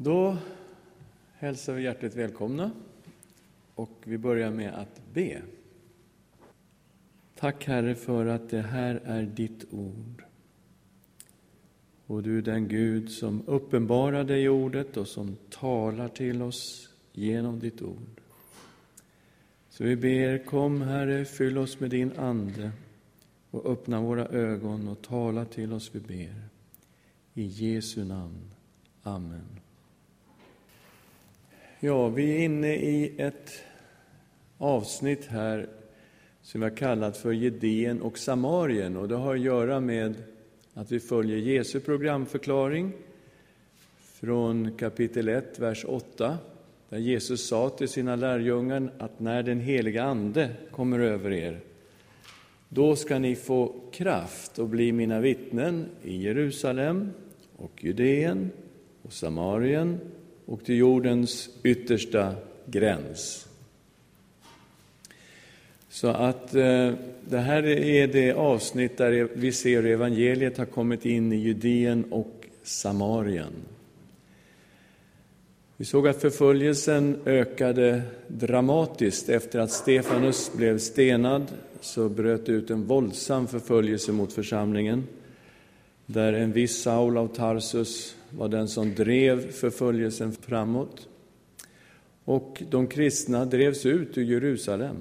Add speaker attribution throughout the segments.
Speaker 1: Då hälsar vi hjärtligt välkomna och vi börjar med att be. Tack Herre för att det här är ditt ord. Och du är den Gud som uppenbarar dig i ordet och som talar till oss genom ditt ord. Så vi ber, kom Herre, fyll oss med din Ande och öppna våra ögon och tala till oss, vi ber. I Jesu namn. Amen. Ja, vi är inne i ett avsnitt här som vi har kallat för Gedén och Samarien. Och det har att göra med att vi följer Jesu programförklaring från kapitel 1, vers 8, där Jesus sa till sina lärjungar att när den heliga Ande kommer över er, då ska ni få kraft och bli mina vittnen i Jerusalem och Judeen och Samarien och till jordens yttersta gräns. Så att eh, det här är det avsnitt där vi ser hur evangeliet har kommit in i Judeen och Samarien. Vi såg att förföljelsen ökade dramatiskt efter att Stefanus blev stenad så bröt ut en våldsam förföljelse mot församlingen där en viss Saul av Tarsus var den som drev förföljelsen framåt. Och de kristna drevs ut ur Jerusalem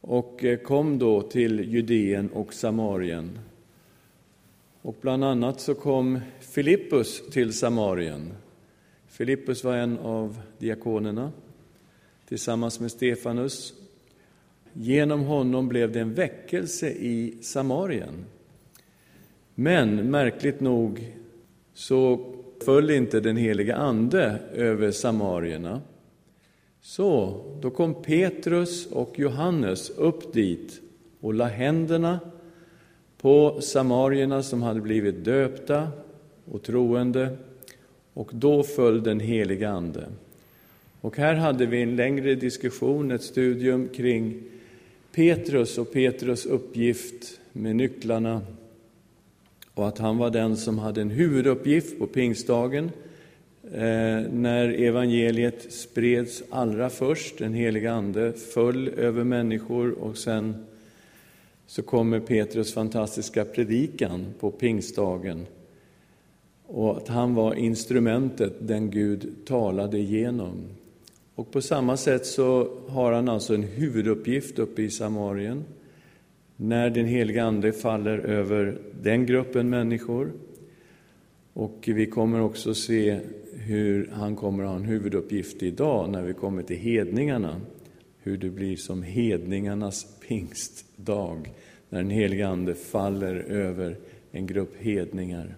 Speaker 1: och eh, kom då till Judeen och Samarien. Och bland annat så kom Filippus till Samarien. Filippus var en av diakonerna tillsammans med Stefanus. Genom honom blev det en väckelse i Samarien. Men märkligt nog så föll inte den helige Ande över samarierna. Så då kom Petrus och Johannes upp dit och la händerna på samarierna som hade blivit döpta och troende, och då föll den heliga Ande. Och här hade vi en längre diskussion, ett studium kring Petrus och Petrus uppgift med nycklarna och att han var den som hade en huvuduppgift på pingstdagen eh, när evangeliet spreds allra först. Den heliga Ande föll över människor och sen så kommer Petrus fantastiska predikan på pingstdagen och att han var instrumentet den Gud talade igenom. Och på samma sätt så har han alltså en huvuduppgift uppe i Samarien när den heliga Ande faller över den gruppen människor. Och vi kommer också se hur han kommer att ha en huvuduppgift idag när vi kommer till hedningarna. Hur det blir som hedningarnas pingstdag, när den heliga Ande faller över en grupp hedningar.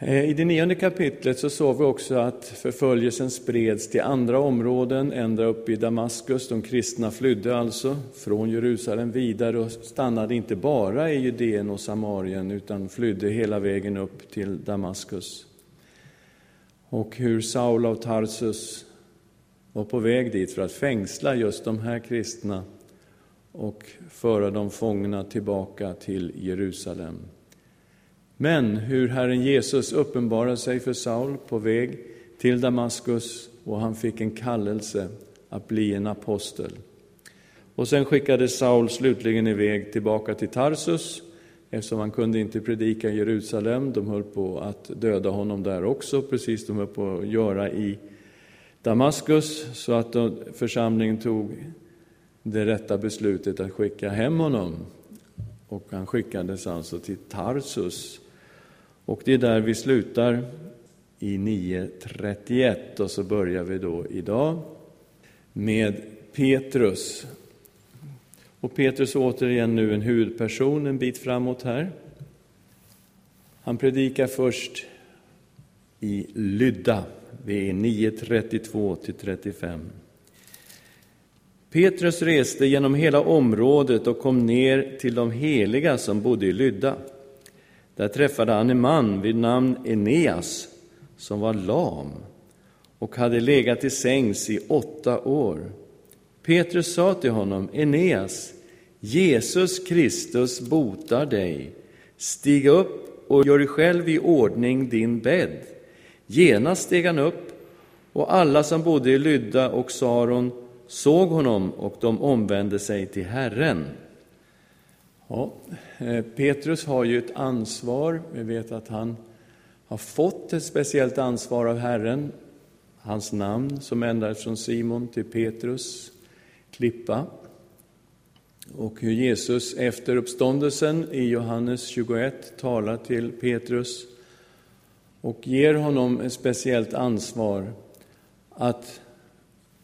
Speaker 1: Eh, I det nionde kapitlet så såg vi också att förföljelsen spreds till andra områden, ända upp i Damaskus. De kristna flydde alltså från Jerusalem vidare och stannade inte bara i Judeen och Samarien utan flydde hela vägen upp till Damaskus. Och hur Saul av Tarsus var på väg dit för att fängsla just de här kristna och föra dem fångna tillbaka till Jerusalem. Men hur Herren Jesus uppenbarade sig för Saul på väg till Damaskus och han fick en kallelse att bli en apostel. Och sen skickades Saul slutligen iväg tillbaka till Tarsus eftersom han kunde inte predika i Jerusalem. De höll på att döda honom där också, precis som de höll på att göra i Damaskus, så att församlingen tog det rätta beslutet att skicka hem honom. Och han skickades alltså till Tarsus och det är där vi slutar i 9.31 och så börjar vi då idag med Petrus. Och Petrus återigen nu en huvudperson en bit framåt här. Han predikar först i Lydda, vi är 9.32 35. Petrus reste genom hela området och kom ner till de heliga som bodde i Lydda. Där träffade han en man vid namn Eneas som var lam och hade legat till sängs i åtta år. Petrus sa till honom, Eneas, Jesus Kristus botar dig. Stig upp och gör dig själv i ordning din bädd. Genast steg han upp, och alla som bodde i Lydda och Saron såg honom, och de omvände sig till Herren. Ja, Eh, Petrus har ju ett ansvar. Vi vet att han har fått ett speciellt ansvar av Herren. Hans namn som ändrades från Simon till Petrus, klippa. Och hur Jesus efter uppståndelsen i Johannes 21 talar till Petrus och ger honom ett speciellt ansvar att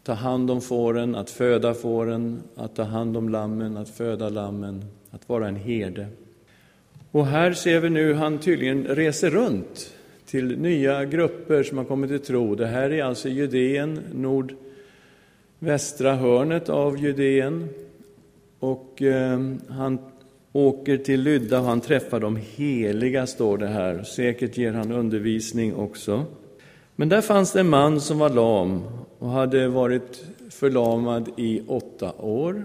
Speaker 1: ta hand om fåren, att föda fåren, att ta hand om lammen, att föda lammen, att vara en herde. Och här ser vi nu han tydligen reser runt till nya grupper som har kommit till tro. Det här är alltså Judeen, nordvästra hörnet av Judeen. Och eh, han åker till Lydda och han träffar de heliga, står det här. Säkert ger han undervisning också. Men där fanns det en man som var lam och hade varit förlamad i åtta år.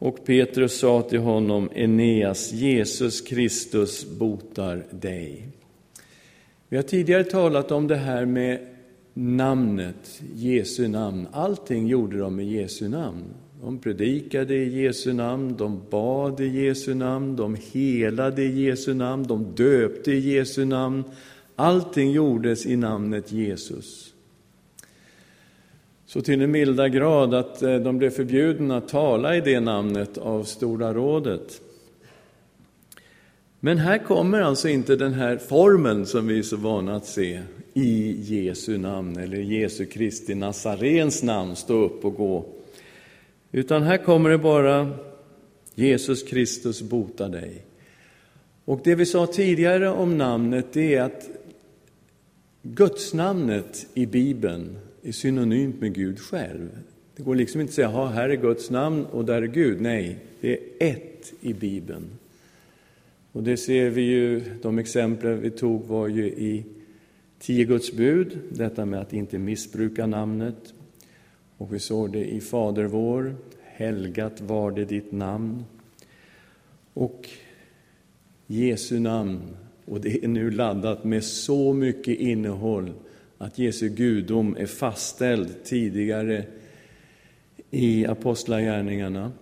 Speaker 1: Och Petrus sa till honom, Eneas, Jesus Kristus botar dig. Vi har tidigare talat om det här med namnet, Jesu namn. Allting gjorde de i Jesu namn. De predikade i Jesu namn, de bad i Jesu namn, de helade i Jesu namn, de döpte i Jesu namn. Allting gjordes i namnet Jesus. Så till den milda grad att eh, de blev förbjudna att tala i det namnet av Stora rådet. Men här kommer alltså inte den här formeln som vi är så vana att se i Jesu namn eller Jesu Kristi Nazarens namn, stå upp och gå. Utan här kommer det bara Jesus Kristus bota dig. Och det vi sa tidigare om namnet, det är att Gudsnamnet i Bibeln är synonymt med Gud själv. Det går liksom inte att säga, här är Guds namn och där är Gud. Nej, det är ett i Bibeln. Och det ser vi ju, de exempel vi tog var ju i tio Guds bud, detta med att inte missbruka namnet. Och vi såg det i Fader vår, helgat var det ditt namn. Och Jesu namn, och det är nu laddat med så mycket innehåll att Jesu gudom är fastställd tidigare i Apostlagärningarna.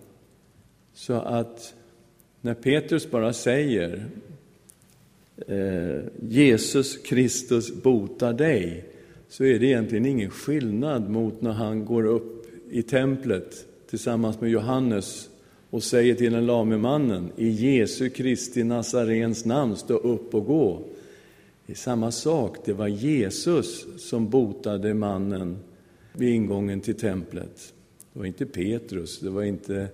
Speaker 1: Så att när Petrus bara säger eh, Jesus Kristus botar dig, så är det egentligen ingen skillnad mot när han går upp i templet tillsammans med Johannes och säger till den lame mannen, i Jesu Kristi Nazarens namn, stå upp och gå. Det är samma sak, det var Jesus som botade mannen vid ingången till templet. Det var inte Petrus, det var inte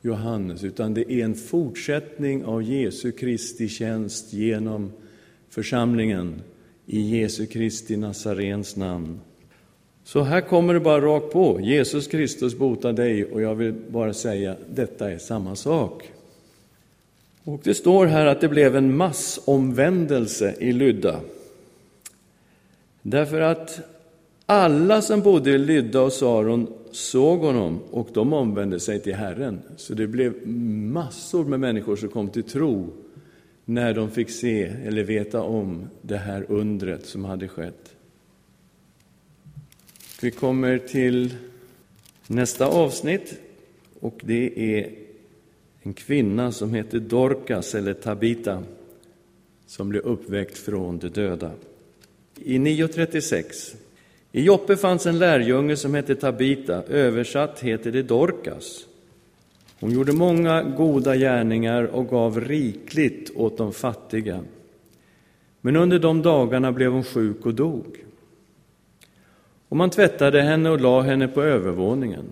Speaker 1: Johannes, utan det är en fortsättning av Jesu Kristi tjänst genom församlingen i Jesu Kristi Nazarens namn. Så här kommer det bara rakt på. Jesus Kristus botar dig och jag vill bara säga detta är samma sak. Och det står här att det blev en massomvändelse i Lydda. Därför att alla som bodde i Lydda och Saron såg honom och de omvände sig till Herren. Så det blev massor med människor som kom till tro när de fick se eller veta om det här undret som hade skett. Vi kommer till nästa avsnitt och det är en kvinna som heter Dorcas eller Tabita som blev uppväckt från de döda. I 9.36 i Joppe fanns en lärjunge som hette Tabita, översatt heter det Dorcas. Hon gjorde många goda gärningar och gav rikligt åt de fattiga. Men under de dagarna blev hon sjuk och dog. Och man tvättade henne och la henne på övervåningen.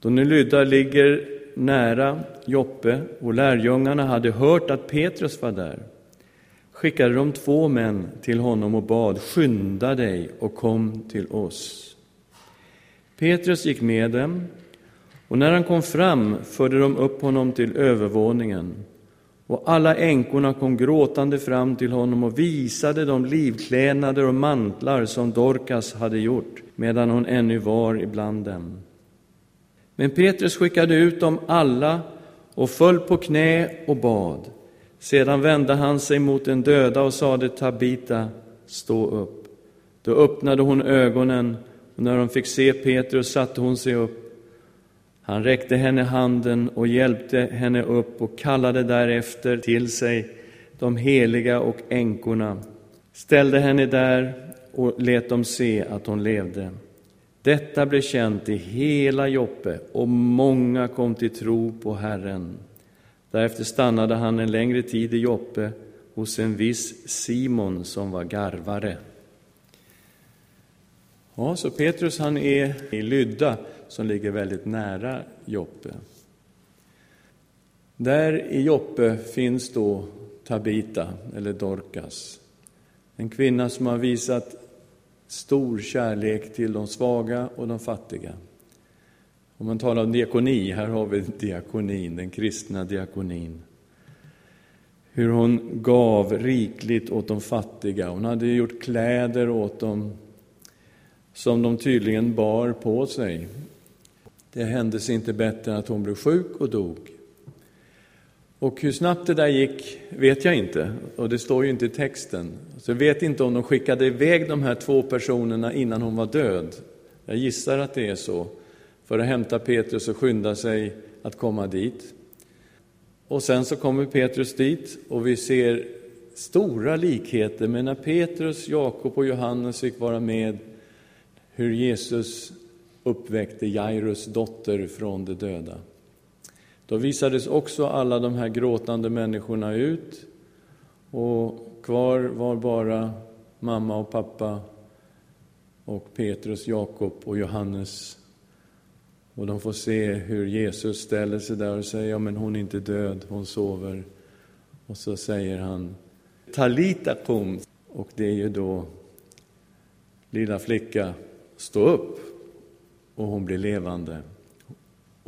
Speaker 1: Då nu Lydda ligger nära Joppe och lärjungarna hade hört att Petrus var där skickade de två män till honom och bad, skynda dig och kom till oss. Petrus gick med dem, och när han kom fram förde de upp honom till övervåningen. Och alla änkorna kom gråtande fram till honom och visade de livklädnader och mantlar som Dorcas hade gjort medan hon ännu var ibland dem. Men Petrus skickade ut dem alla och föll på knä och bad. Sedan vände han sig mot den döda och sade Tabita, stå upp. Då öppnade hon ögonen och när hon fick se Petrus satte hon sig upp. Han räckte henne handen och hjälpte henne upp och kallade därefter till sig de heliga och änkorna, ställde henne där och lät dem se att hon levde. Detta blev känt i hela Joppe och många kom till tro på Herren. Därefter stannade han en längre tid i Joppe hos en viss Simon som var garvare. Ja, så Petrus han är i Lydda som ligger väldigt nära Joppe. Där i Joppe finns då Tabita, eller Dorcas, en kvinna som har visat stor kärlek till de svaga och de fattiga. Om man talar om diakoni, här har vi diakonin, den kristna diakonin. Hur hon gav rikligt åt de fattiga. Hon hade gjort kläder åt dem som de tydligen bar på sig. Det hände sig inte bättre än att hon blev sjuk och dog. Och hur snabbt det där gick vet jag inte, och det står ju inte i texten. Så jag vet inte om de skickade iväg de här två personerna innan hon var död. Jag gissar att det är så, för att hämta Petrus och skynda sig att komma dit. Och sen så kommer Petrus dit och vi ser stora likheter med när Petrus, Jakob och Johannes fick vara med hur Jesus uppväckte Jairus dotter från de döda. Då visades också alla de här gråtande människorna ut och kvar var bara mamma och pappa och Petrus, Jakob och Johannes. Och de får se hur Jesus ställer sig där och säger, ja men hon är inte död, hon sover. Och så säger han, Talita kum. Och det är ju då, lilla flicka, stå upp. Och hon blir levande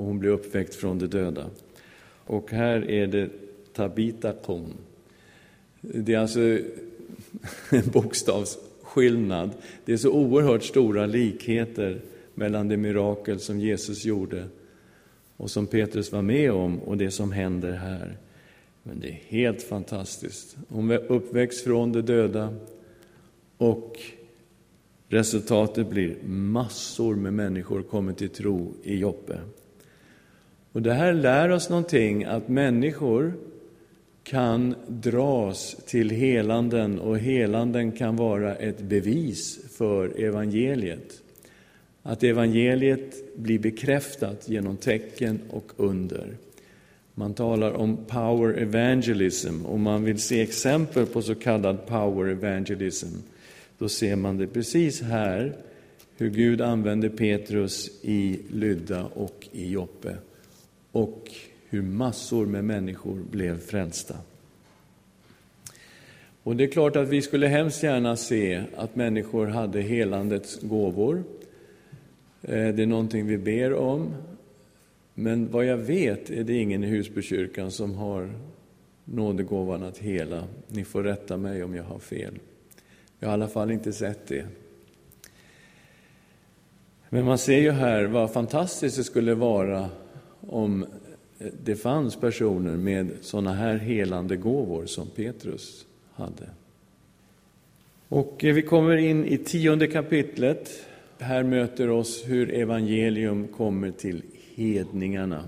Speaker 1: och hon blir uppväckt från de döda. Och här är det Tabita kom. Det är alltså en bokstavsskillnad. Det är så oerhört stora likheter mellan det mirakel som Jesus gjorde och som Petrus var med om och det som händer här. Men det är helt fantastiskt. Hon är uppväxt från de döda och resultatet blir massor med människor kommer till tro i Joppe. Och det här lär oss någonting, att människor kan dras till helanden och helanden kan vara ett bevis för evangeliet. Att evangeliet blir bekräftat genom tecken och under. Man talar om power evangelism och man vill se exempel på så kallad power evangelism. Då ser man det precis här, hur Gud använde Petrus i Lydda och i Joppe och hur massor med människor blev frälsta. Och det är klart att vi skulle hemskt gärna se att människor hade helandets gåvor. Eh, det är någonting vi ber om. Men vad jag vet är det ingen i Husbykyrkan som har nådegåvan att hela. Ni får rätta mig om jag har fel. Jag har i alla fall inte sett det. Men man ser ju här vad fantastiskt det skulle vara om eh, det fanns personer med sådana här helande gåvor som Petrus hade. Och eh, vi kommer in i tionde kapitlet. Här möter oss hur evangelium kommer till hedningarna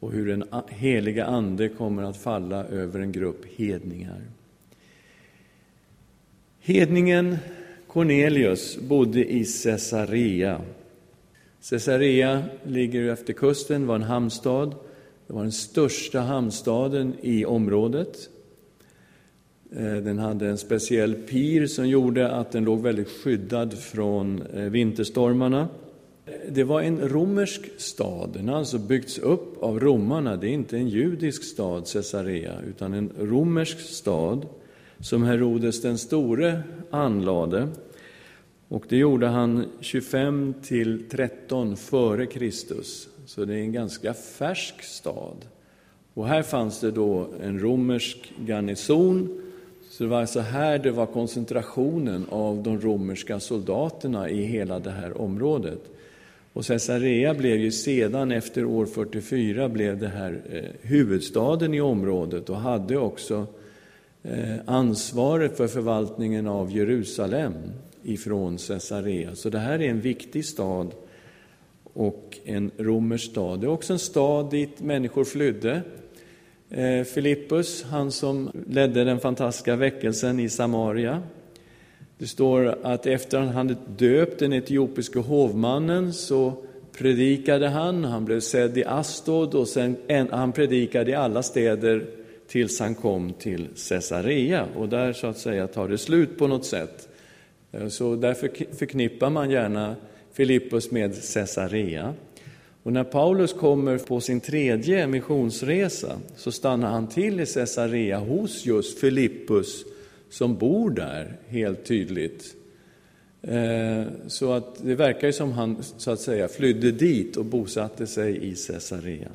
Speaker 1: och hur den heliga Ande kommer att falla över en grupp hedningar. Hedningen Cornelius bodde i Caesarea Caesarea ligger efter kusten, var en hamnstad. Det var den största hamnstaden i området. Eh, den hade en speciell pir som gjorde att den låg väldigt skyddad från eh, vinterstormarna. Det var en romersk stad, den har alltså byggts upp av romarna. Det är inte en judisk stad, Caesarea, utan en romersk stad som Herodes den store anlade och det gjorde han 25 till 13 före Kristus, så det är en ganska färsk stad. Och här fanns det då en romersk garnison, så det var alltså här det var koncentrationen av de romerska soldaterna i hela det här området. Och Caesarea blev ju sedan, efter år 44, blev det här eh, huvudstaden i området och hade också eh, ansvaret för förvaltningen av Jerusalem ifrån Caesarea. Så det här är en viktig stad och en romersk stad. Det är också en stad dit människor flydde. Eh, Filippus, han som ledde den fantastiska väckelsen i Samaria. Det står att efter att han hade döpt den etiopiske hovmannen så predikade han, han blev sedd i Astod och sen, han predikade i alla städer tills han kom till Caesarea. Och där så att säga tar det slut på något sätt. Eh, så därför förknippar man gärna Filippus med Caesarea. Och när Paulus kommer på sin tredje missionsresa så stannar han till i Caesarea hos just Filippus som bor där, helt tydligt. Eh, så att det verkar som han så att säga flydde dit och bosatte sig i Caesarea.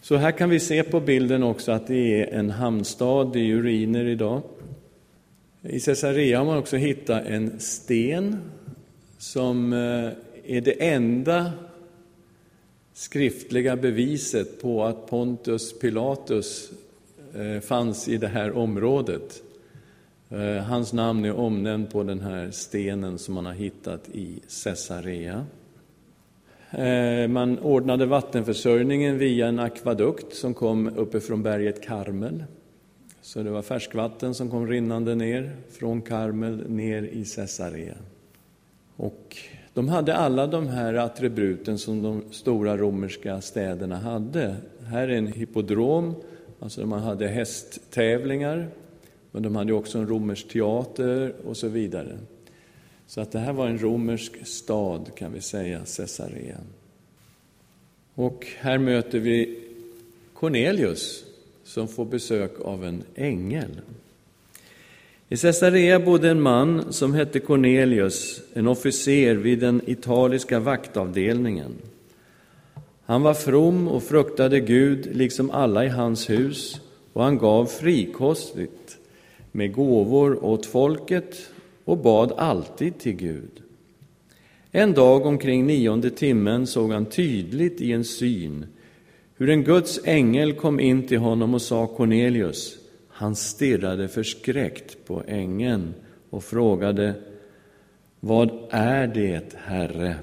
Speaker 1: Så här kan vi se på bilden också att det är en hamnstad i uriner idag. I Caesarea har man också hittat en sten som eh, är det enda skriftliga beviset på att Pontus Pilatus eh, fanns i det här området. Eh, hans namn är omnämnt på den här stenen som man har hittat i Caesarea. Man ordnade vattenförsörjningen via en akvadukt som kom uppifrån berget Karmel. Så det var färskvatten som kom rinnande ner från Karmel ner i Caesarea. Och de hade alla de här attributen som de stora romerska städerna hade. Här är en hippodrom, alltså man hade hästtävlingar, men de hade också en romersk teater och så vidare. Så att det här var en romersk stad, kan vi säga, Caesarea. Och här möter vi Cornelius, som får besök av en ängel. I Caesarea bodde en man som hette Cornelius, en officer vid den italiska vaktavdelningen. Han var from och fruktade Gud, liksom alla i hans hus, och han gav frikostigt med gåvor åt folket och bad alltid till Gud. En dag omkring nionde timmen såg han tydligt i en syn hur en Guds ängel kom in till honom och sa Cornelius. Han stirrade förskräckt på ängeln och frågade Vad är det, Herre?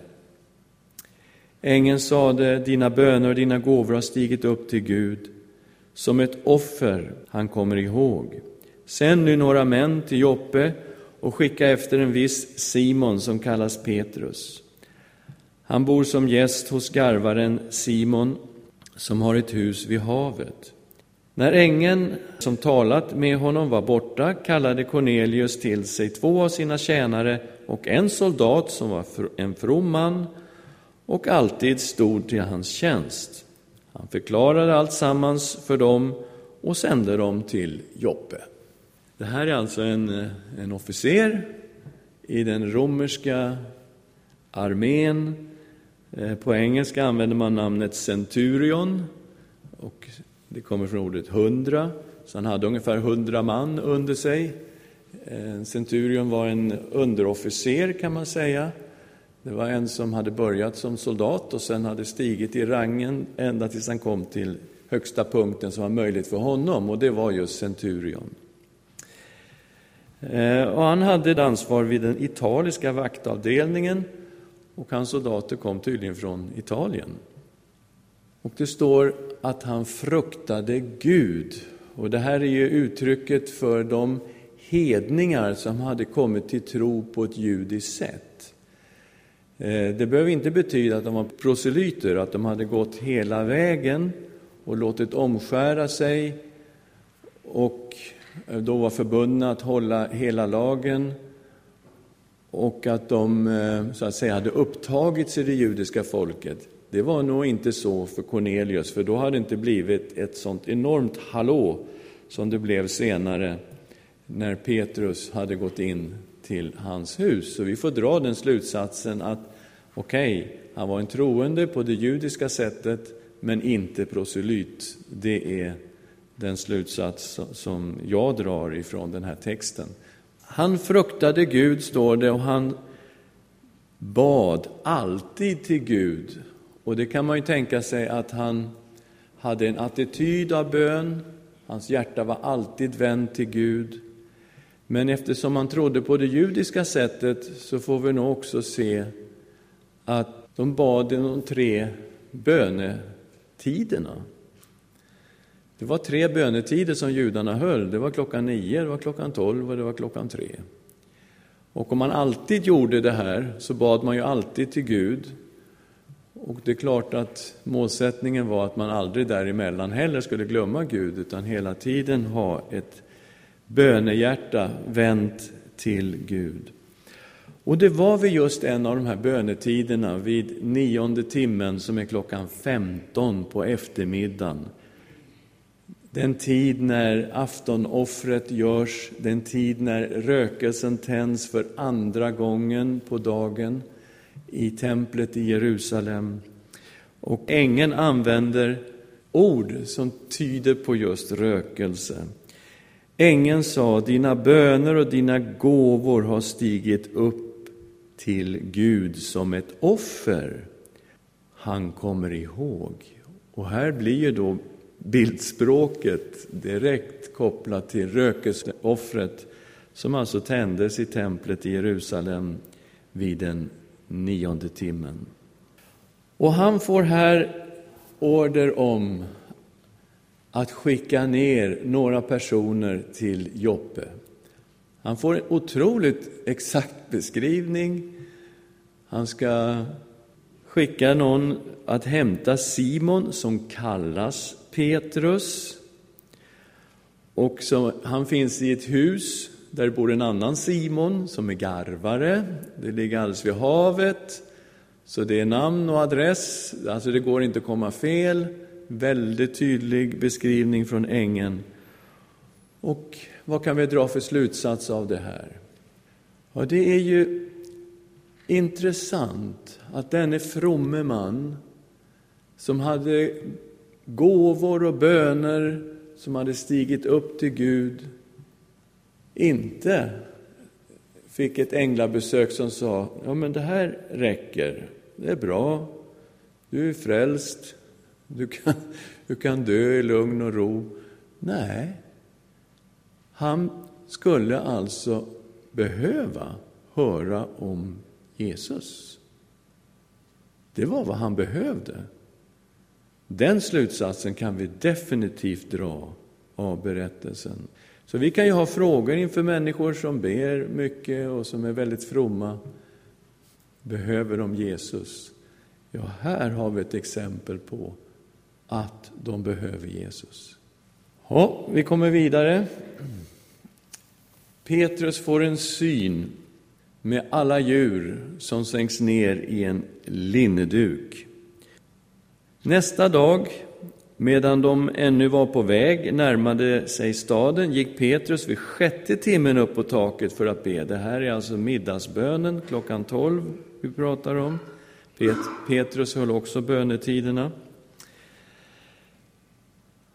Speaker 1: Ängeln sade, dina böner och dina gåvor har stigit upp till Gud som ett offer han kommer ihåg. Sänd nu några män till Joppe och skicka efter en viss Simon som kallas Petrus. Han bor som gäst hos garvaren Simon som har ett hus vid havet. När ängeln som talat med honom var borta kallade Cornelius till sig två av sina tjänare och en soldat som var en from man och alltid stod till hans tjänst. Han förklarade allt sammans för dem och sände dem till Joppe. Det här är alltså en, eh, en officer i den romerska armén. Eh, på engelska använder man namnet centurion och det kommer från ordet hundra, så han hade ungefär hundra man under sig. Eh, en centurion var en underofficer kan man säga. Det var en som hade börjat som soldat och sen hade stigit i rangen ända tills han kom till högsta punkten som var möjligt för honom, och det var just centurion. Eh, och han hade ett ansvar vid den italiska vaktavdelningen och hans soldater kom tydligen från Italien. Och det står att han fruktade Gud. Och det här är ju uttrycket för de hedningar som hade kommit till tro på ett judiskt sätt. Eh, det behöver inte betyda att de var proselyter, att de hade gått hela vägen och låtit omskära sig och eh, då var förbundna att hålla hela lagen och att de eh, så att säga hade upptagits i det judiska folket. Det var nog inte så för Cornelius, för då hade det inte blivit ett sånt enormt hallå som det blev senare när Petrus hade gått in till hans hus. Så vi får dra den slutsatsen att okej, okay, han var en troende på det judiska sättet, men inte proselyt. Det är den slutsats som jag drar ifrån den här texten. Han fruktade Gud, står det, och han bad alltid till Gud. Och det kan man ju tänka sig att han hade en attityd av bön. Hans hjärta var alltid vänt till Gud. Men eftersom han trodde på det judiska sättet så får vi nog också se att de bad de tre bönetiderna. Det var tre bönetider som judarna höll. Det var klockan nio, det var klockan tolv och det var klockan tre. Och om man alltid gjorde det här så bad man ju alltid till Gud. Och det är klart att målsättningen var att man aldrig däremellan heller skulle glömma Gud, utan hela tiden ha ett bönehjärta vänt till Gud. Och det var vid just en av de här bönetiderna, vid nionde timmen som är klockan 15 på eftermiddagen. Den tid när aftonoffret görs, den tid när rökelsen tänds för andra gången på dagen i templet i Jerusalem. Och ängeln använder ord som tyder på just rökelse. Ängeln sa, dina böner och dina gåvor har stigit upp till Gud som ett offer han kommer ihåg. Och här blir ju då bildspråket direkt kopplat till rökelseoffret som alltså tändes i templet i Jerusalem vid den nionde timmen. Och han får här order om att skicka ner några personer till Joppe. Han får en otroligt exakt beskrivning. Han ska skicka någon att hämta Simon, som kallas Petrus. Och så, han finns i ett hus där bor en annan Simon som är garvare. Det ligger alldeles vid havet, så det är namn och adress. Alltså det går inte att komma fel. Väldigt tydlig beskrivning från ängeln. Och vad kan vi dra för slutsats av det här? Ja, det är ju intressant att denne fromme man som hade gåvor och böner som hade stigit upp till Gud inte fick ett änglabesök som sa ja men det här räcker, det är bra, du är frälst, du kan, du kan dö i lugn och ro. Nej, han skulle alltså behöva höra om Jesus. Det var vad han behövde. Den slutsatsen kan vi definitivt dra av berättelsen. Så vi kan ju ha frågor inför människor som ber mycket och som är väldigt fromma. Behöver de Jesus? Ja, här har vi ett exempel på att de behöver Jesus. Ja, vi kommer vidare. Petrus får en syn med alla djur som sänks ner i en linneduk. Nästa dag, medan de ännu var på väg, närmade sig staden, gick Petrus vid sjätte timmen upp på taket för att be. Det här är alltså middagsbönen klockan tolv vi pratar om. Pet Petrus höll också bönetiderna.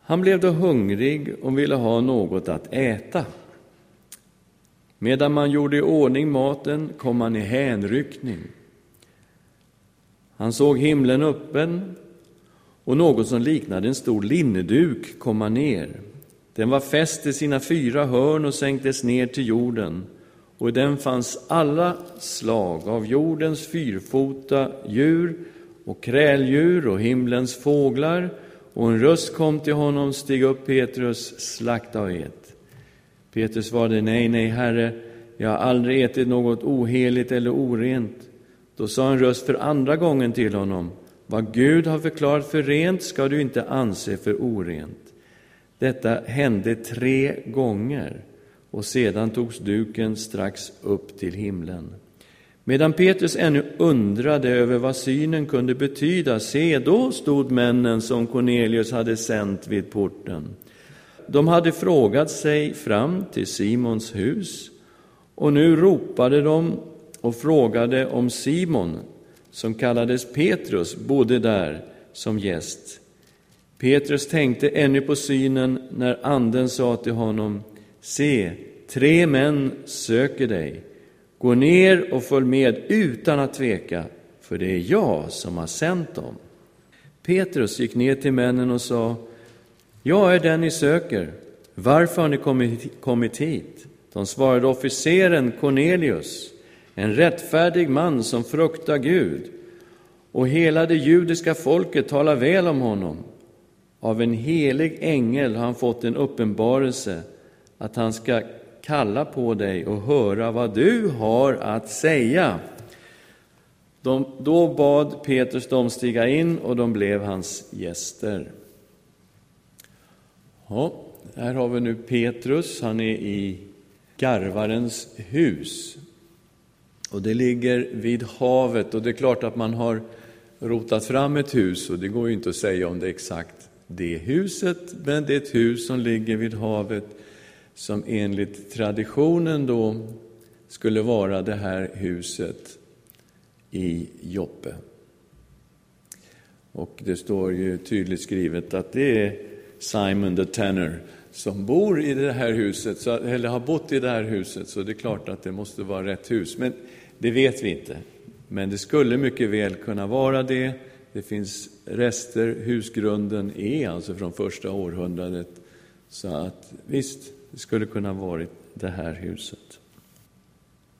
Speaker 1: Han blev då hungrig och ville ha något att äta. Medan man gjorde i ordning maten kom han i hänryckning. Han såg himlen öppen och något som liknade en stor linneduk komma ner. Den var fäst i sina fyra hörn och sänktes ner till jorden, och i den fanns alla slag av jordens fyrfota djur och kräldjur och himlens fåglar, och en röst kom till honom, stig upp Petrus, slakta och ät. Petrus svarade, nej, nej, Herre, jag har aldrig ätit något oheligt eller orent. Då sa en röst för andra gången till honom, vad Gud har förklarat för rent ska du inte anse för orent. Detta hände tre gånger, och sedan togs duken strax upp till himlen. Medan Petrus ännu undrade över vad synen kunde betyda, se, då stod männen som Cornelius hade sänt vid porten. De hade frågat sig fram till Simons hus, och nu ropade de och frågade om Simon, som kallades Petrus, bodde där som gäst. Petrus tänkte ännu på synen när Anden sa till honom, se, tre män söker dig. Gå ner och följ med utan att tveka, för det är jag som har sänt dem. Petrus gick ner till männen och sa, jag är den ni söker. Varför har ni kommit, kommit hit? De svarade officeren Cornelius, en rättfärdig man som fruktar Gud, och hela det judiska folket talar väl om honom. Av en helig ängel har han fått en uppenbarelse att han ska kalla på dig och höra vad du har att säga. De, då bad Petrus dem stiga in och de blev hans gäster. Ja, här har vi nu Petrus, han är i garvarens hus. Och det ligger vid havet och det är klart att man har rotat fram ett hus och det går ju inte att säga om det är exakt det huset, men det är ett hus som ligger vid havet som enligt traditionen då skulle vara det här huset i Joppe. Och det står ju tydligt skrivet att det är Simon the Tanner som bor i det här huset, eller har bott i det här huset, så det är klart att det måste vara rätt hus. Men det vet vi inte. Men det skulle mycket väl kunna vara det. Det finns rester, husgrunden är alltså från första århundradet. Så att visst, det skulle kunna ha varit det här huset.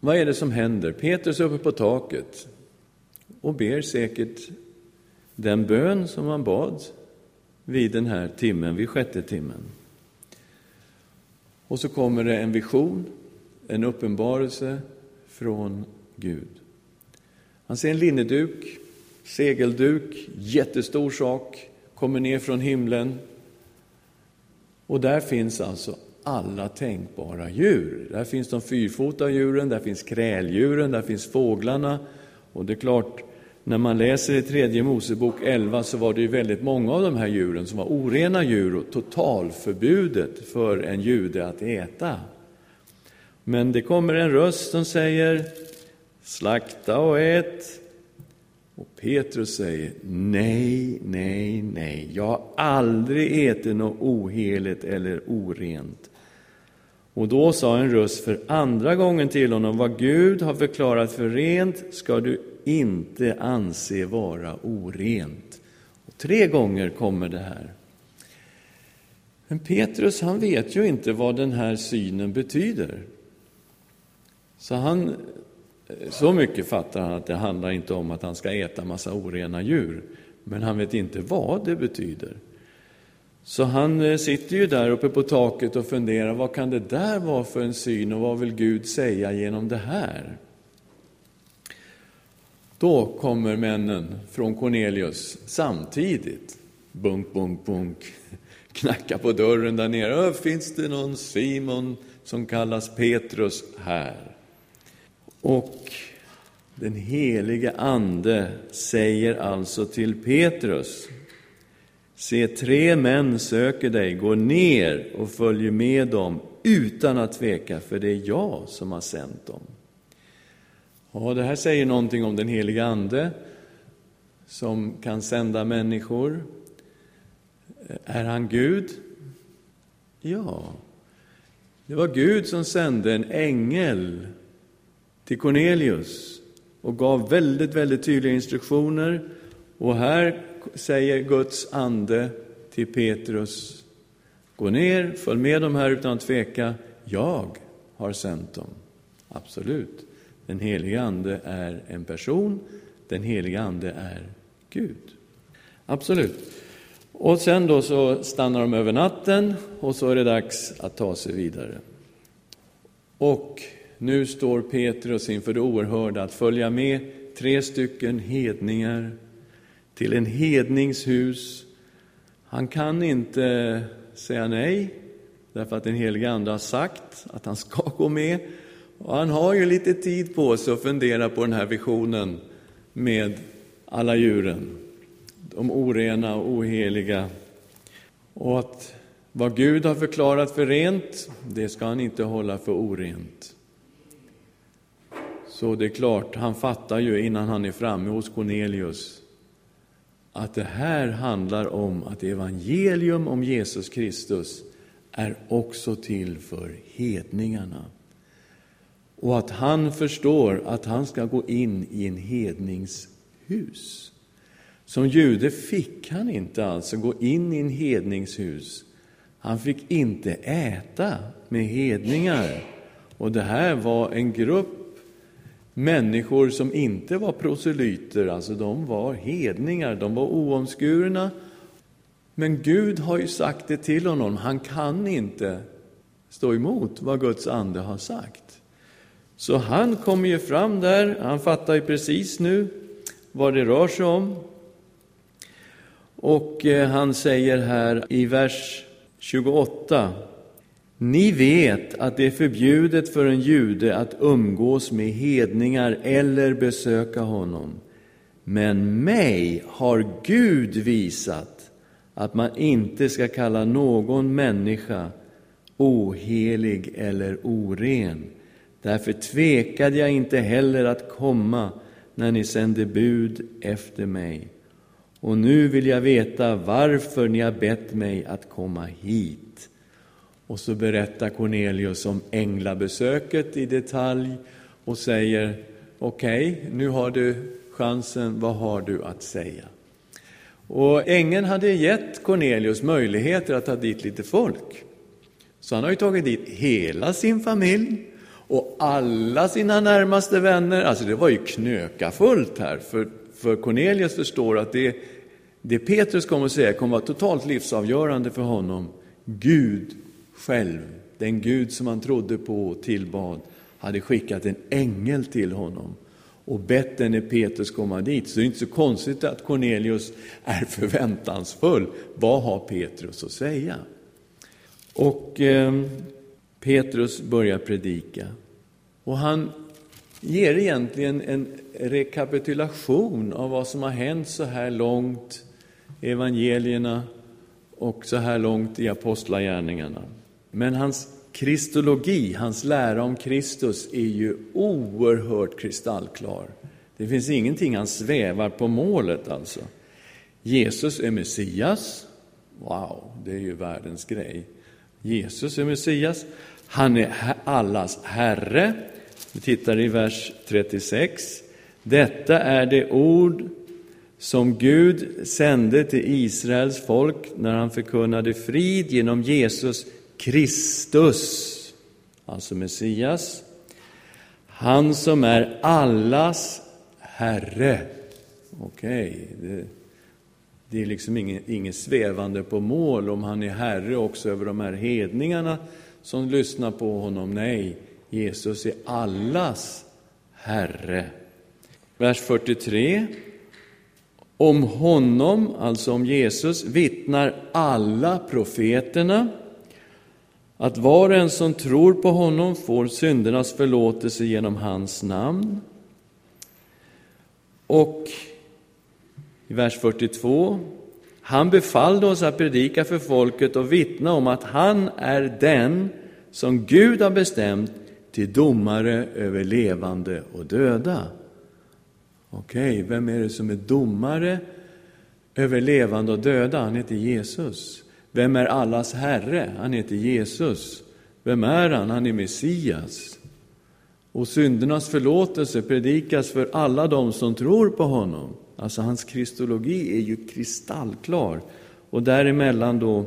Speaker 1: Vad är det som händer? Petrus är uppe på taket och ber säkert den bön som han bad vid den här timmen, vid sjätte timmen. Och så kommer det en vision, en uppenbarelse från Gud. Han ser en linneduk, segelduk, jättestor sak, kommer ner från himlen. Och där finns alltså alla tänkbara djur. Där finns de fyrfota djuren, där finns kräldjuren, där finns fåglarna. Och det är klart, när man läser i tredje Mosebok 11 så var det ju väldigt många av de här djuren som var orena djur och totalförbudet för en jude att äta. Men det kommer en röst som säger slakta och ät. Och Petrus säger nej, nej, nej, jag har aldrig ätit något oheligt eller orent. Och då sa en röst för andra gången till honom, vad Gud har förklarat för rent ska du inte anse vara orent. Och tre gånger kommer det här. Men Petrus, han vet ju inte vad den här synen betyder. Så han så mycket fattar han att det handlar inte om att han ska äta massa orena djur, men han vet inte vad det betyder. Så han eh, sitter ju där uppe på taket och funderar, vad kan det där vara för en syn och vad vill Gud säga genom det här? Då kommer männen från Cornelius samtidigt. Bunk, bunk, bunk. Knacka på dörren där nere. Äh, finns det någon Simon som kallas Petrus här? Och den helige Ande säger alltså till Petrus, se tre män söker dig, gå ner och följ med dem utan att tveka, för det är jag som har sänt dem. Ja, det här säger någonting om den helige Ande som kan sända människor. Är han Gud? Ja, det var Gud som sände en ängel till Cornelius och gav väldigt, väldigt tydliga instruktioner. Och här säger Guds ande till Petrus, gå ner, följ med dem här utan att tveka, jag har sänt dem. Absolut. Den helige Ande är en person, den helige Ande är Gud. Absolut. Och sen då så stannar de över natten och så är det dags att ta sig vidare. Och nu står Petrus inför det oerhörda att följa med tre stycken hedningar till en hedningshus. Han kan inte säga nej, därför att den helige Ande har sagt att han ska gå med. Och han har ju lite tid på sig att fundera på den här visionen med alla djuren, de orena och oheliga. Och att vad Gud har förklarat för rent, det ska han inte hålla för orent. Så det är klart, han fattar ju innan han är framme hos Cornelius att det här handlar om att evangelium om Jesus Kristus är också till för hedningarna. och att han förstår att han ska gå in i en hedningshus. Som jude fick han inte alltså gå in i en hedningshus. Han fick inte äta med hedningar. Och det här var en grupp människor som inte var proselyter, alltså de var hedningar, de var oomskurna. Men Gud har ju sagt det till honom, han kan inte stå emot vad Guds ande har sagt. Så han kommer ju fram där, han fattar ju precis nu vad det rör sig om. Och eh, han säger här i vers 28. Ni vet att det är förbjudet för en jude att umgås med hedningar eller besöka honom. Men mig har Gud visat att man inte ska kalla någon människa ohelig eller oren. Därför tvekade jag inte heller att komma när ni sände bud efter mig. Och nu vill jag veta varför ni har bett mig att komma hit. Och så berättar Cornelius om änglabesöket i detalj och säger okej, okay, nu har du chansen, vad har du att säga? Och ängeln hade gett Cornelius möjligheter att ta dit lite folk. Så han har ju tagit dit hela sin familj och alla sina närmaste vänner. Alltså det var ju knökafullt här, för, för Cornelius förstår att det, det Petrus kommer att säga kommer att vara totalt livsavgörande för honom. Gud själv, den Gud som han trodde på och tillbad, hade skickat en ängel till honom och bett denne Petrus komma dit. Så det är inte så konstigt att Cornelius är förväntansfull. Vad har Petrus att säga? Och eh, Petrus börjar predika. Och han ger egentligen en rekapitulation av vad som har hänt så här långt i evangelierna och så här långt i apostlagärningarna. Men hans kristologi, hans lära om Kristus, är ju oerhört kristallklar. Det finns ingenting han svävar på målet alltså. Jesus är Messias. Wow, det är ju världens grej. Jesus är Messias. Han är allas Herre. Vi tittar i vers 36. Detta är det ord som Gud sände till Israels folk när han förkunnade frid genom Jesus Kristus, alltså Messias. Han som är allas Herre. Okej, okay, det, det, är liksom inget, inget svävande på mål om han är Herre också över de här hedningarna som lyssnar på honom. Nej, Jesus är allas Herre. Vers 43. Om honom, alltså om Jesus, vittnar alla profeterna att var och en som tror på honom får syndernas förlåtelse genom hans namn. Och i vers 42. Han befallde oss att predika för folket och vittna om att han är den som Gud har bestämt till domare över levande och döda. Okej, okay, vem är det som är domare över levande och döda? Han heter Jesus. Vem är allas Herre? Han heter Jesus. Vem är han? Han är Messias. Och syndernas förlåtelse predikas för alla dem som tror på honom. Alltså hans kristologi är ju kristallklar. Och däremellan då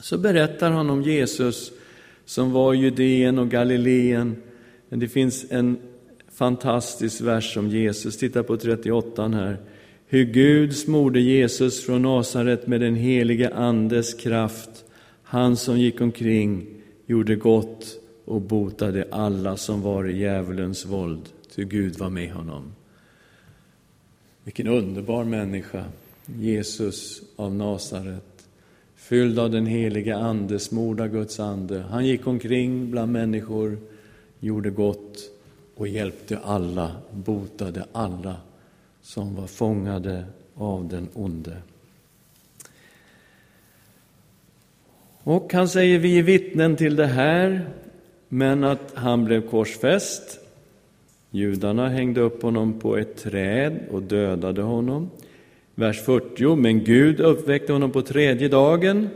Speaker 1: så berättar han om Jesus som var i Judeen och Galileen. Men det finns en fantastisk vers om Jesus. Titta på 38 här. Hur Gud smorde Jesus från Nasaret med den helige Andes kraft. Han som gick omkring, gjorde gott och botade alla som var i djävulens våld. Ty Gud var med honom. Vilken underbar människa, Jesus av Nasaret. Fylld av den heliga Ande, smord av Guds ande. Han gick omkring bland människor, gjorde gott och hjälpte alla, botade alla som var fångade av den onde. Och han säger, vi är vittnen till det här, men att han blev korsfäst. Judarna hängde upp honom på ett träd och dödade honom. Vers 40, men Gud uppväckte honom på tredje dagen.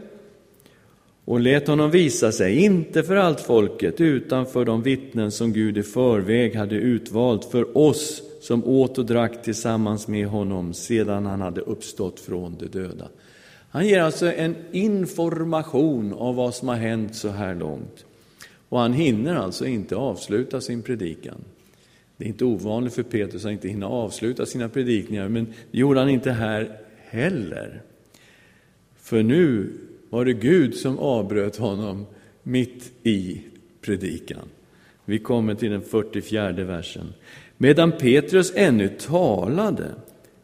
Speaker 1: och lät honom visa sig, inte för allt folket, utan för de vittnen som Gud i förväg hade utvalt för oss som åt och drack tillsammans med honom sedan han hade uppstått från de döda. Han ger alltså en information av vad som har hänt så här långt. Och han hinner alltså inte avsluta sin predikan. Det är inte ovanligt för Petrus att inte hinna avsluta sina predikningar, men det gjorde han inte här heller. För nu var det Gud som avbröt honom mitt i predikan. Vi kommer till den 44 versen. Medan Petrus ännu talade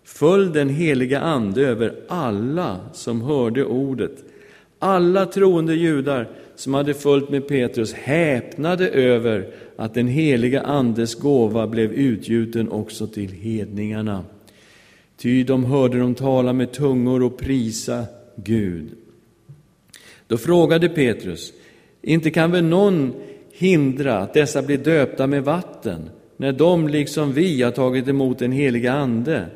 Speaker 1: föll den heliga Ande över alla som hörde ordet. Alla troende judar som hade följt med Petrus häpnade över att den heliga Andes gåva blev utgjuten också till hedningarna. Ty de hörde dem tala med tungor och prisa Gud. Då frågade Petrus, inte kan väl någon hindra att dessa blir döpta med vatten, när de liksom vi har tagit emot den heliga Ande?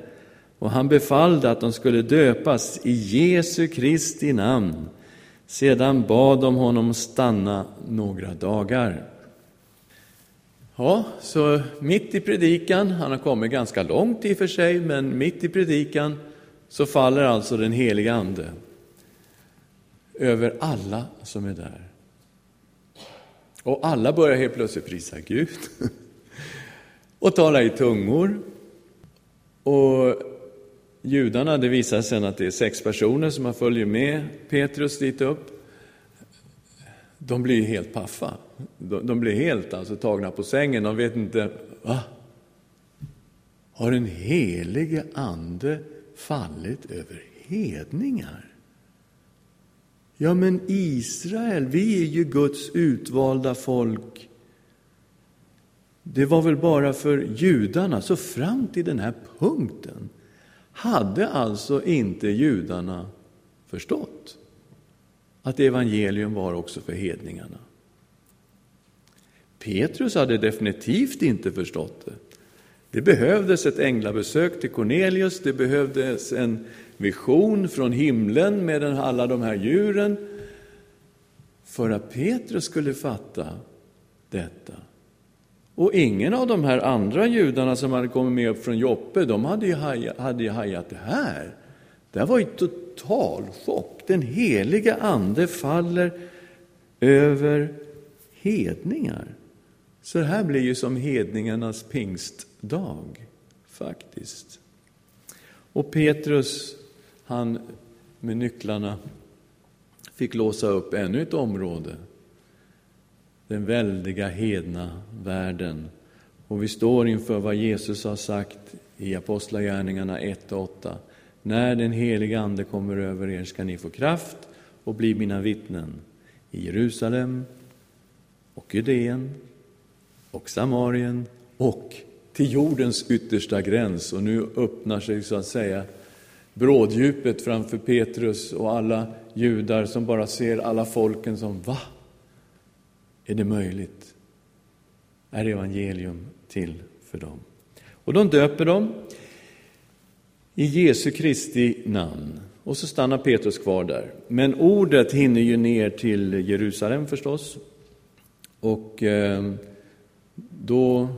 Speaker 1: Och han befallde att de skulle döpas i Jesu Kristi namn. Sedan bad de honom stanna några dagar. Ja, så mitt i predikan, han har kommit ganska långt i och för sig, men mitt i predikan så faller alltså den heliga Ande över alla som är där. Och alla börjar helt plötsligt prisa Gud och tala i tungor. Och judarna, det visar sig att det är sex personer som har följt med Petrus dit upp. De blir helt paffa. De, de blir helt alltså tagna på sängen. De vet inte, va? Har den helige Ande fallit över hedningar? Ja, men Israel, vi är ju Guds utvalda folk. Det var väl bara för judarna, så fram till den här punkten hade alltså inte judarna förstått att evangelium var också för hedningarna. Petrus hade definitivt inte förstått det. Det behövdes ett änglabesök till Cornelius, det behövdes en vision från himlen med alla de här djuren för att Petrus skulle fatta detta. Och ingen av de här andra judarna som hade kommit med upp från Joppe, de hade ju hajat, hade ju hajat det här. Det här var ju total chock. Den heliga Ande faller över hedningar. Så det här blir ju som hedningarnas pingstdag, faktiskt. Och Petrus, han med nycklarna, fick låsa upp ännu ett område. Den väldiga hedna världen. Och vi står inför vad Jesus har sagt i Apostlagärningarna 1 och 8. När den heliga Ande kommer över er ska ni få kraft och bli mina vittnen i Jerusalem och Judeen och Samarien och till jordens yttersta gräns. Och nu öppnar sig så att säga bråddjupet framför Petrus och alla judar som bara ser alla folken som va? Är det möjligt? Är evangelium till för dem? Och de döper dem i Jesu Kristi namn. Och så stannar Petrus kvar där. Men ordet hinner ju ner till Jerusalem förstås. Och eh, då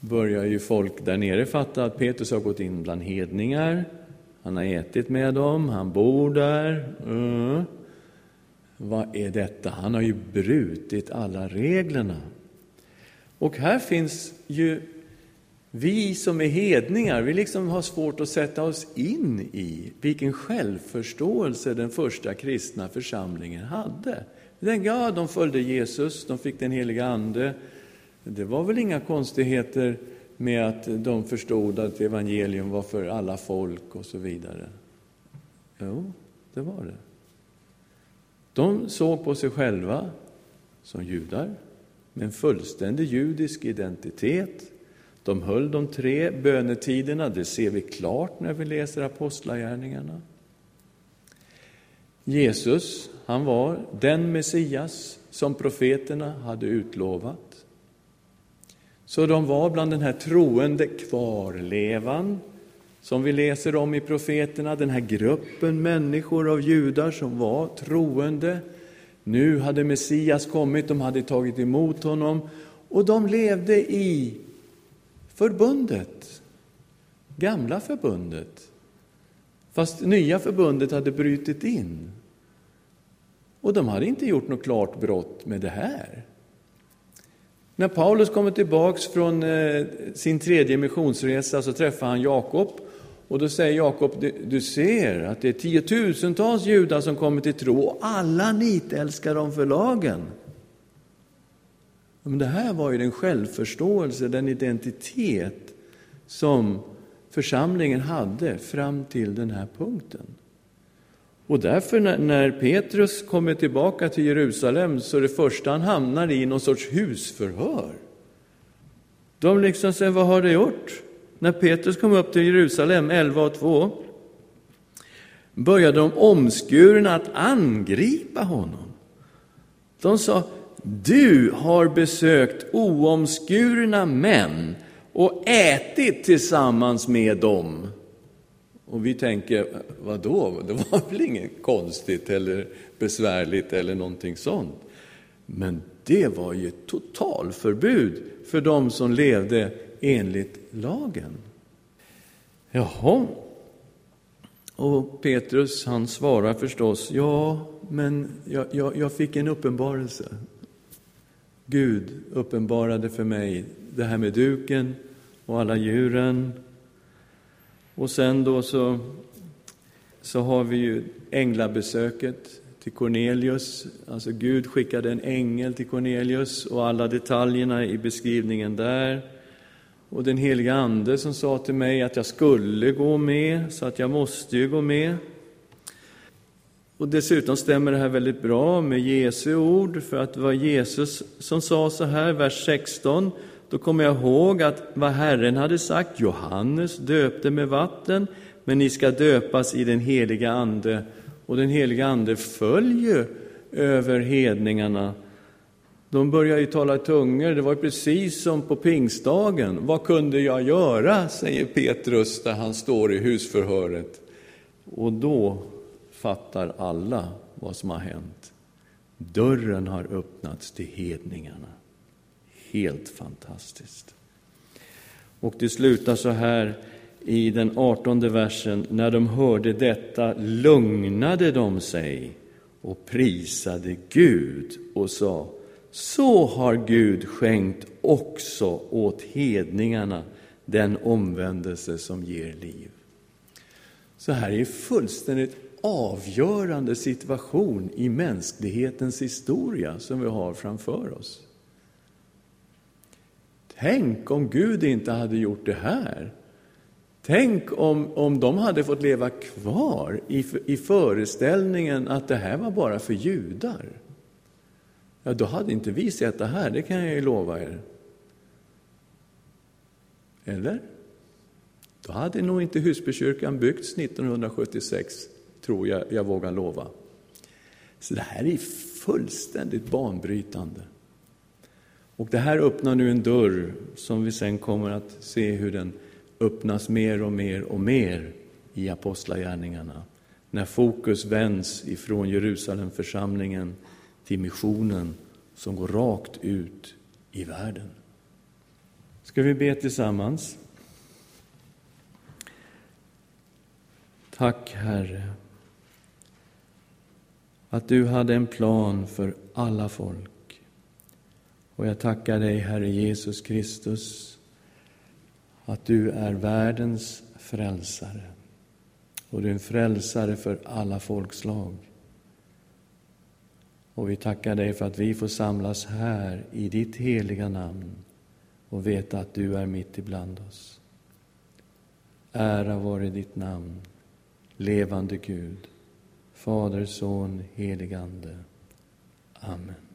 Speaker 1: börjar ju folk där nere fatta att Petrus har gått in bland hedningar. Han har ätit med dem, han bor där. Mm. Vad är detta? Han har ju brutit alla reglerna. Och här finns ju vi som är hedningar, vi liksom har svårt att sätta oss in i vilken självförståelse den första kristna församlingen hade. Den, ja, de följde Jesus, de fick den heliga Ande, det var väl inga konstigheter med att de förstod att evangelium var för alla folk och så vidare. Jo, det var det. De såg på sig själva som judar med en fullständig judisk identitet. De höll de tre bönetiderna, det ser vi klart när vi läser Apostlagärningarna. Jesus, han var den Messias som profeterna hade utlovat. Så de var bland den här troende kvarlevan som vi läser om i profeterna, den här gruppen människor av judar som var troende. Nu hade Messias kommit, de hade tagit emot honom och de levde i förbundet, gamla förbundet. Fast nya förbundet hade brutit in. Och de hade inte gjort något klart brott med det här. När Paulus kommer tillbaks från eh, sin tredje missionsresa så träffar han Jakob. Och då säger Jakob, du ser att det är tiotusentals judar som kommer till tro och alla nitälskar dem för lagen. Men det här var ju den självförståelse, den identitet som församlingen hade fram till den här punkten. Och därför när Petrus kommer tillbaka till Jerusalem så är det första han hamnar i någon sorts husförhör. De liksom säger, vad har du gjort? När Petrus kom upp till Jerusalem 11 och 2 började de omskurna att angripa honom. De sa, du har besökt oomskurna män och ätit tillsammans med dem. Och vi tänker, vad då? Det var väl inget konstigt eller besvärligt eller någonting sånt. Men det var ju ett totalförbud för dem som levde enligt lagen. Jaha. Och Petrus han svarar förstås, ja, men jag, jag, jag fick en uppenbarelse. Gud uppenbarade för mig det här med duken och alla djuren. Och sen då så, så har vi ju änglabesöket till Cornelius. Alltså Gud skickade en ängel till Cornelius och alla detaljerna i beskrivningen där. Och den heliga Ande som sa till mig att jag skulle gå med, så att jag måste ju gå med. Och dessutom stämmer det här väldigt bra med Jesu ord, för att det var Jesus som sa så här, vers 16. Då kommer jag ihåg att vad Herren hade sagt, Johannes döpte med vatten, men ni ska döpas i den heliga Ande. Och den heliga Ande följer över hedningarna. De började ju tala tungor, det var precis som på pingstdagen. Vad kunde jag göra, säger Petrus där han står i husförhöret. Och då fattar alla vad som har hänt. Dörren har öppnats till hedningarna. Helt fantastiskt. Och det slutar så här i den artonde versen. När de hörde detta lugnade de sig och prisade Gud och sa så har Gud skänkt också åt hedningarna den omvändelse som ger liv. Så här är fullständigt avgörande situation i mänsklighetens historia som vi har framför oss. Tänk om Gud inte hade gjort det här. Tänk om, om de hade fått leva kvar i, i föreställningen att det här var bara för judar. Ja, då hade inte vi sett det här, det kan jag ju lova er. Eller? Då hade nog inte Husbykyrkan byggts 1976 tror jag jag vågar lova. Så det här är fullständigt banbrytande. Och det här öppnar nu en dörr som vi sen kommer att se hur den öppnas mer och mer och mer i Apostlagärningarna. När fokus vänds ifrån Jerusalemförsamlingen till missionen som går rakt ut i världen. Ska vi be tillsammans? Tack, Herre, att du hade en plan för alla folk. Och jag tackar dig, Herre Jesus Kristus, att du är världens frälsare. Och du är en frälsare för alla folkslag. Och vi tackar dig för att vi får samlas här i ditt heliga namn och veta att du är mitt ibland oss. Ära vare ditt namn, levande Gud. Fader, Son, helig Ande. Amen.